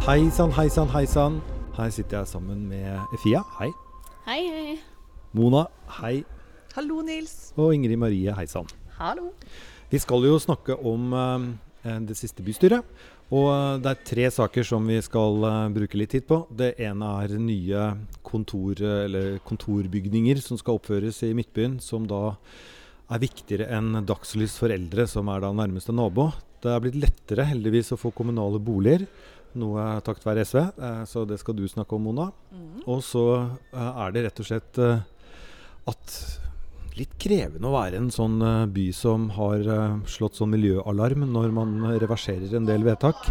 Hei sann, hei sann, hei sann. Her sitter jeg sammen med Efia. Hei. Hei, hei. Mona. Hei. Hallo, Nils. Og Ingrid Marie. Hei sann. Hallo. Vi skal jo snakke om eh, det siste bystyret. Og eh, det er tre saker som vi skal eh, bruke litt tid på. Det ene er nye kontor, eller kontorbygninger som skal oppføres i Midtbyen. Som da er viktigere enn dagslys for eldre, som er da nærmeste nabo. Det er blitt lettere heldigvis å få kommunale boliger. Noe takket være SV, eh, så det skal du snakke om, Mona. Og så eh, er det rett og slett eh, at litt krevende å være en sånn by som har slått sånn miljøalarm når man reverserer en del vedtak.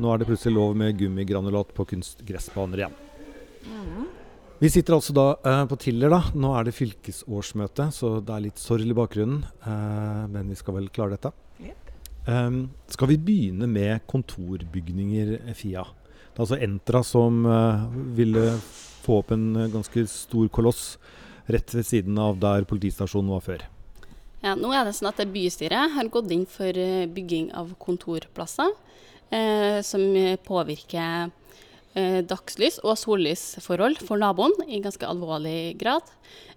Nå er det plutselig lov med gummigranulat på kunstgressbaner igjen. Vi sitter altså da eh, på Tiller, da. Nå er det fylkesårsmøte, så det er litt sorg i bakgrunnen. Eh, men vi skal vel klare dette. Um, skal vi begynne med kontorbygninger, Fia? Det er altså Entra som uh, ville få opp en eh, ganske stor koloss rett ved siden av der politistasjonen var før. Ja, nå er det sånn at bystyret har gått inn for eh, bygging av kontorplasser eh, som påvirker dagslys og sollysforhold for naboen i ganske alvorlig grad.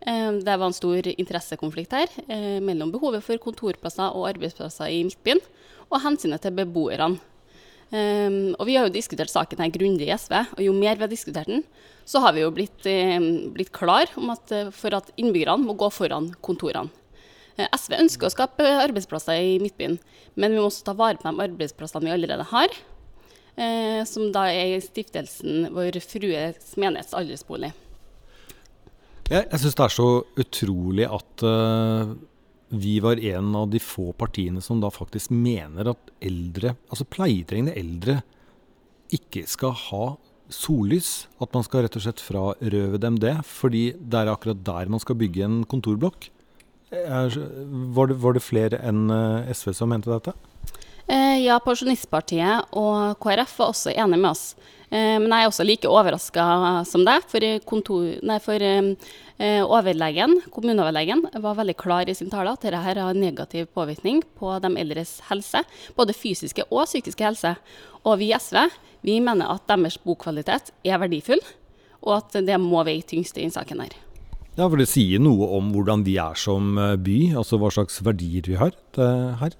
Eh, det var en stor interessekonflikt her eh, mellom behovet for kontorplasser og arbeidsplasser i Midtbyen og hensynet til beboerne. Og Vi har jo diskutert saken her grundig i SV, og jo mer vi har diskutert den, så har vi jo blitt, eh, blitt klar at, eh, for at innbyggerne må gå foran kontorene. Eh, SV ønsker å skape arbeidsplasser i Midtbyen, men vi må også ta vare på de arbeidsplassene vi allerede har. Eh, som da er stiftelsen Vår Frues menighets aldersbolig. Jeg, jeg syns det er så utrolig at uh, vi var en av de få partiene som da faktisk mener at eldre, altså pleietrengende eldre, ikke skal ha sollys. At man skal rett og slett frarøve dem det, fordi det er akkurat der man skal bygge en kontorblokk. Er, var, det, var det flere enn eh, SV som mente dette? Eh, ja, Pensjonistpartiet og KrF var også enige med oss. Eh, men jeg er også like overraska som deg, for, kontor, nei, for eh, overlegen, kommuneoverlegen var veldig klar i sin tale at dette har negativ påvirkning på de eldres helse. Både fysiske og psykiske helse. Og vi i SV vi mener at deres bokvalitet er verdifull, og at det må veie tyngst i denne saken her. Ja, for det sier noe om hvordan vi er som by, altså hva slags verdier vi har her.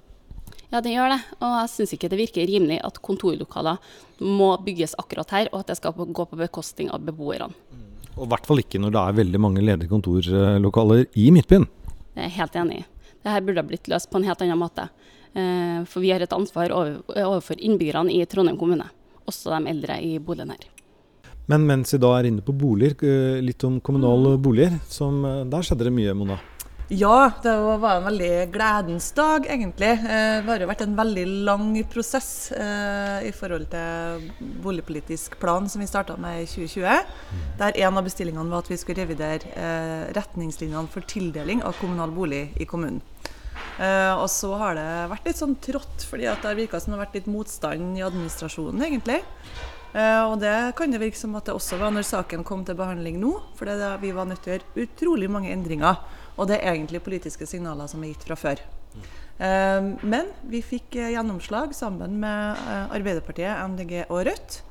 Ja, det gjør det. Og jeg syns ikke det virker rimelig at kontorlokaler må bygges akkurat her, og at det skal gå på bekostning av beboerne. Og i hvert fall ikke når det er veldig mange ledige kontorlokaler i Midtbyen. Det er jeg helt enig i. Dette burde ha blitt løst på en helt annen måte. Eh, For vi har et ansvar overfor innbyggerne i Trondheim kommune. Også de eldre i boligen her. Men mens vi da er inne på boliger, eh, litt om kommunale boliger. Som, eh, der skjedde det mye, Mona. Ja, det var en veldig gledens dag, egentlig. Eh, Det har jo vært en veldig lang prosess eh, i forhold til boligpolitisk plan som vi starta med i 2020. Der en av bestillingene var at vi skulle revidere eh, retningslinjene for tildeling av kommunal bolig i kommunen. Og så har det vært litt sånn trått, fordi det har virka som det har vært litt motstand i administrasjonen, egentlig. Eh, og det kan det virke som at det også var når saken kom til behandling nå. For vi var nødt til å gjøre utrolig mange endringer. Og det er egentlig politiske signaler som er gitt fra før. Eh, men vi fikk eh, gjennomslag sammen med Arbeiderpartiet, MDG og Rødt.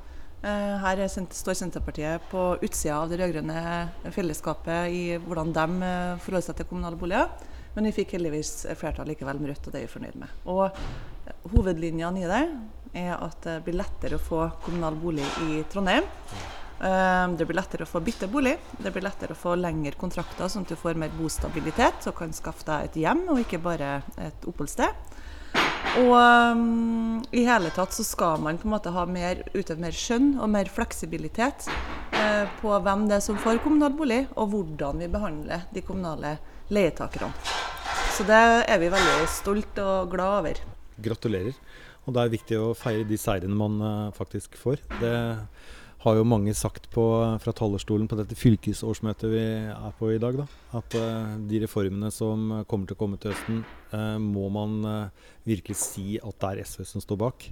Her er, står Senterpartiet på utsida av det rød-grønne fellesskapet i hvordan de forholder seg til kommunale boliger. Men vi fikk heldigvis flertall likevel med Rødt, og det er vi fornøyd med. Og hovedlinjene i det er at det blir lettere å få kommunal bolig i Trondheim. Eh, Det blir lettere å få bytte bolig. Det blir lettere å få lengre kontrakter, sånn at du får mer bostabilitet og kan skaffe deg et hjem, og ikke bare et oppholdssted. Og um, i hele tatt så skal man på en måte ha mer, utøve mer skjønn og mer fleksibilitet eh, på hvem det er som får kommunal bolig, og hvordan vi behandler de kommunale leietakerne. Så det er vi veldig stolt og glad over. Gratulerer. Og det er viktig å feire de seirene man eh, faktisk får. Det har jo mange sagt på, fra talerstolen på dette fylkesårsmøtet vi er på i dag, da. At eh, de reformene som kommer til å komme til høsten, eh, må man virkelig si at det er SV som står bak.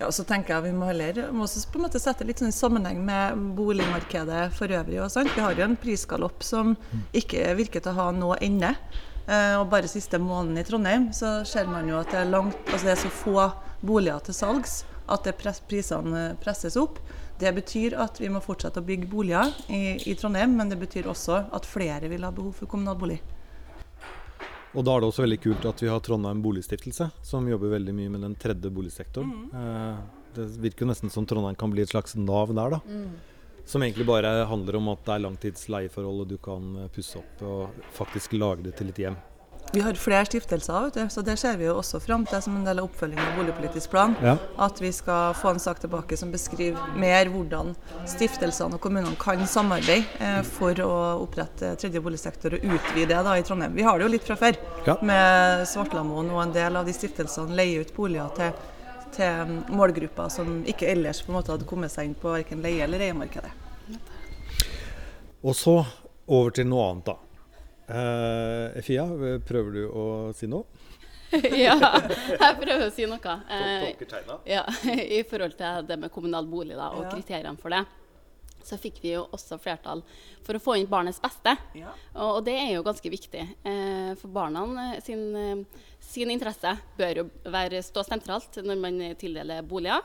Ja, og så tenker jeg Vi må heller må også på en måte sette litt sånn i sammenheng med boligmarkedet for øvrig. Og sant? Vi har jo en prisgalopp som ikke virker til å ha noe ende. Eh, og Bare siste måneden i Trondheim så ser man jo at det er, langt, altså det er så få boliger til salgs, at det pres prisene presses opp. Det betyr at vi må fortsette å bygge boliger i, i Trondheim, men det betyr også at flere vil ha behov for kommunalbolig. Og da er det også veldig kult at vi har Trondheim Boligstiftelse, som jobber veldig mye med den tredje boligsektoren. Mm. Eh, det virker jo nesten som Trondheim kan bli et slags Nav der, da. Som egentlig bare handler om at det er langtidsleieforhold og du kan eh, pusse opp og faktisk lage det til et hjem. Vi har flere stiftelser, vet du, så det ser vi jo også fram til som en del av oppfølgingen av boligpolitisk plan. Ja. At vi skal få en sak tilbake som beskriver mer hvordan stiftelsene og kommunene kan samarbeide eh, for å opprette tredje boligsektor og utvide det da i Trondheim. Vi har det jo litt fra før. Ja. Med Svartlamoen og en del av de stiftelsene leier ut boliger til, til målgrupper som ikke ellers på en måte hadde kommet seg inn på verken leie- eller eiemarkedet. Og så over til noe annet, da. Eh, Fia, prøver du å si noe? ja, jeg prøver å si noe. Uh, ja, I forhold til det med kommunal bolig da, og Ja. kriteriene for det, så fikk vi jo også flertall for å få inn barnets beste. Ja. Og, og det er jo ganske viktig. Uh, for barna sin, sin interesse bør jo være, stå sentralt når man tildeler boliger.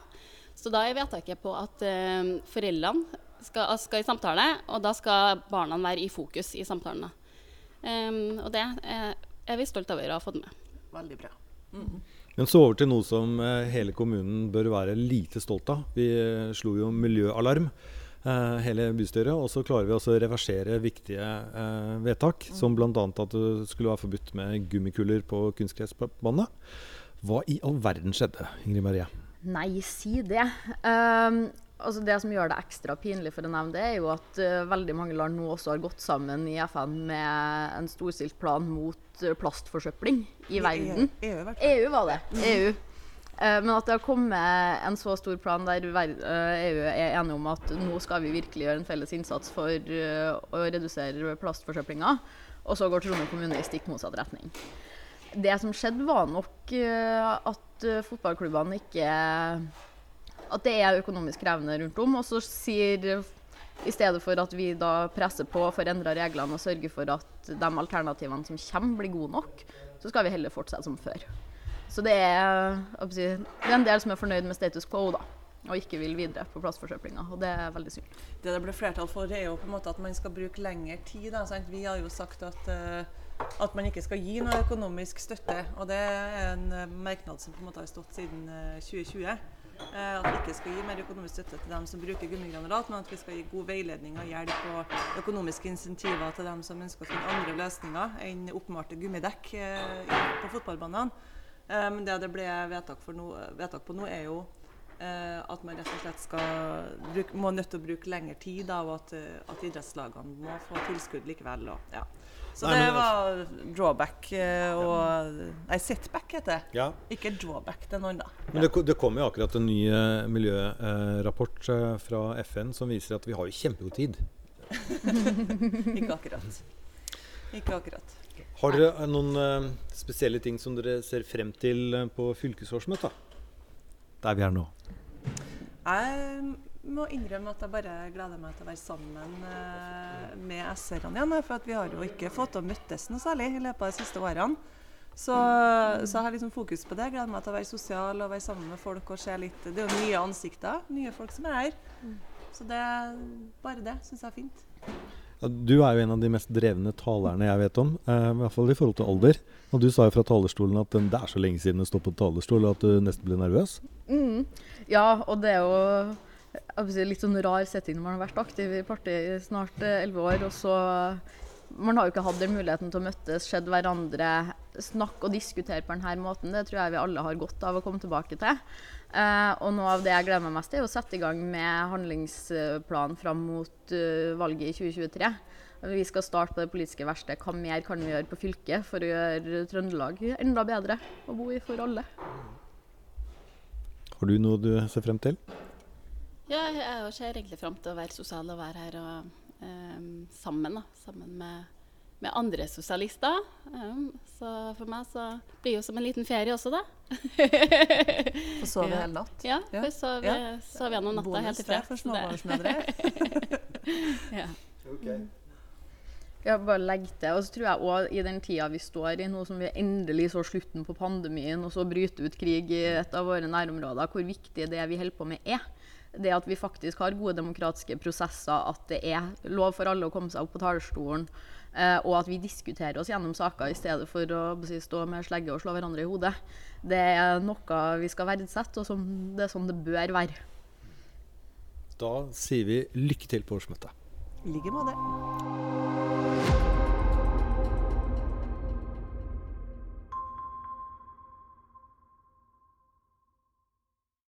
Så da er vedtaket på at eh, foreldrene skal, skal i samtale, og da skal barna være i fokus i samtalen. da. Em, og det eh, er vi stolt over å ha fått med. Veldig bra. Men så over til noe som eh, hele kommunen bør være lite stolt av. Vi eh, slo jo miljøalarm, eh, hele bystyret. Og så klarer vi også å reversere viktige eh, vedtak, som bl.a. at det skulle være forbudt med gummikuller på kunstgressbane. Hva i all verden skjedde, Ingrid Marie? Nei, si det. Ehm, altså det som gjør det ekstra pinlig for å nevne det, er jo at uh, veldig mange land nå også har gått sammen i FN med en storstilt plan mot eh, plastforsøpling i verden. EU, EU. EU var det. EU. Uh, men at det har kommet en så stor plan der eh, EU er enige om at nå skal vi virkelig gjøre en felles innsats for eh, å redusere plastforsøplinga, og så går Trondheim kommune i stikk motsatt retning. Det som skjedde, var nok eh, at eh, fotballklubbene ikke At det er økonomisk krevende rundt om. Og så sier i stedet for at vi da presser på for å endre reglene og sørge for at de alternativene som kommer, blir gode nok, så skal vi heller fortsette som før. Så det er, si, det er en del som er fornøyd med status quo, da. Og ikke vil videre på plastforsøplinga. Og det er veldig synd. Det det ble flertall for, er jo på en måte at man skal bruke lengre tid. Da? Vi har jo sagt at, uh, at man ikke skal gi noe økonomisk støtte. Og det er en eh, merknad som på en måte har stått siden uh, 2020. Eh, at vi ikke skal gi mer økonomisk støtte til dem som bruker gummigranulat, men at vi skal gi god veiledning og hjelp og økonomiske insentiver til dem som ønsker å finne andre løsninger enn oppmalte gummidekk eh, på fotballbanene. Eh, Men det det ble vedtak, nå, vedtak på nå, er jo at man rett og slett skal bruke, må nødt til å bruke lengre tid, da, og at, at idrettslagene må få tilskudd likevel. Og, ja. Så Nei, det var drawback eh, og Nei, setback heter det. Ja. Ikke drawback, det er da. Men det, det kom jo akkurat en ny eh, miljørapport eh, fra FN som viser at vi har jo kjempegod tid. Ikke akkurat. Ikke akkurat. Har dere noen spesielle ting som dere ser frem til på fylkesårsmøtet? Der vi er nå. Jeg må innrømme at jeg bare gleder meg til å være sammen eh, med SR-ene igjen. For at vi har jo ikke fått til å møttes noe særlig i løpet av de siste årene. Så, så jeg har liksom fokus på det. Jeg gleder meg til å være sosial og være sammen med folk og se litt Det er jo nye ansikter, nye folk som er her. Så det, bare det syns jeg er fint. Ja, Du er jo en av de mest drevne talerne jeg vet om, eh, i hvert fall i forhold til alder. Og du sa jo fra talerstolen at det er så lenge siden du står på talerstol og at du nesten ble nervøs. Mm. Ja, og det er jo litt sånn rar setting når man har vært aktiv i partiet i snart eh, elleve år. og så Man har jo ikke hatt den muligheten til å møtes, sett hverandre, snakke og diskutere på denne måten. Det tror jeg vi alle har godt av å komme tilbake til. Eh, og noe av det jeg gleder meg mest til, er å sette i gang med handlingsplanen fram mot uh, valget i 2023. Vi skal starte på det politiske verkstedet. Hva mer kan vi gjøre på fylket for å gjøre Trøndelag enda bedre å bo i for alle? Har du noe du ser frem til? Ja, jeg ser egentlig fram til å være sosial og være her og, um, sammen, da. Sammen med, med andre sosialister. Um, så for meg så blir det jo som en liten ferie også, da. Få sove Ja. hele natt. Ja, Ja. for så Ja. sove gjennom natta Bonus helt i fred. for småbarnsmødre. Ja. Ja, bare legge til. Og så tror jeg òg i den tida vi står i, nå som vi endelig så slutten på pandemien, og så bryter ut krig i et av våre nærområder, hvor viktig det vi holder på med er. Det at vi faktisk har gode demokratiske prosesser, at det er lov for alle å komme seg opp på talerstolen, eh, og at vi diskuterer oss gjennom saker i stedet for å si, stå med slegge og slå hverandre i hodet. Det er noe vi skal verdsette, og som, det er sånn det bør være. Da sier vi lykke til på årsmøtet. I like måte.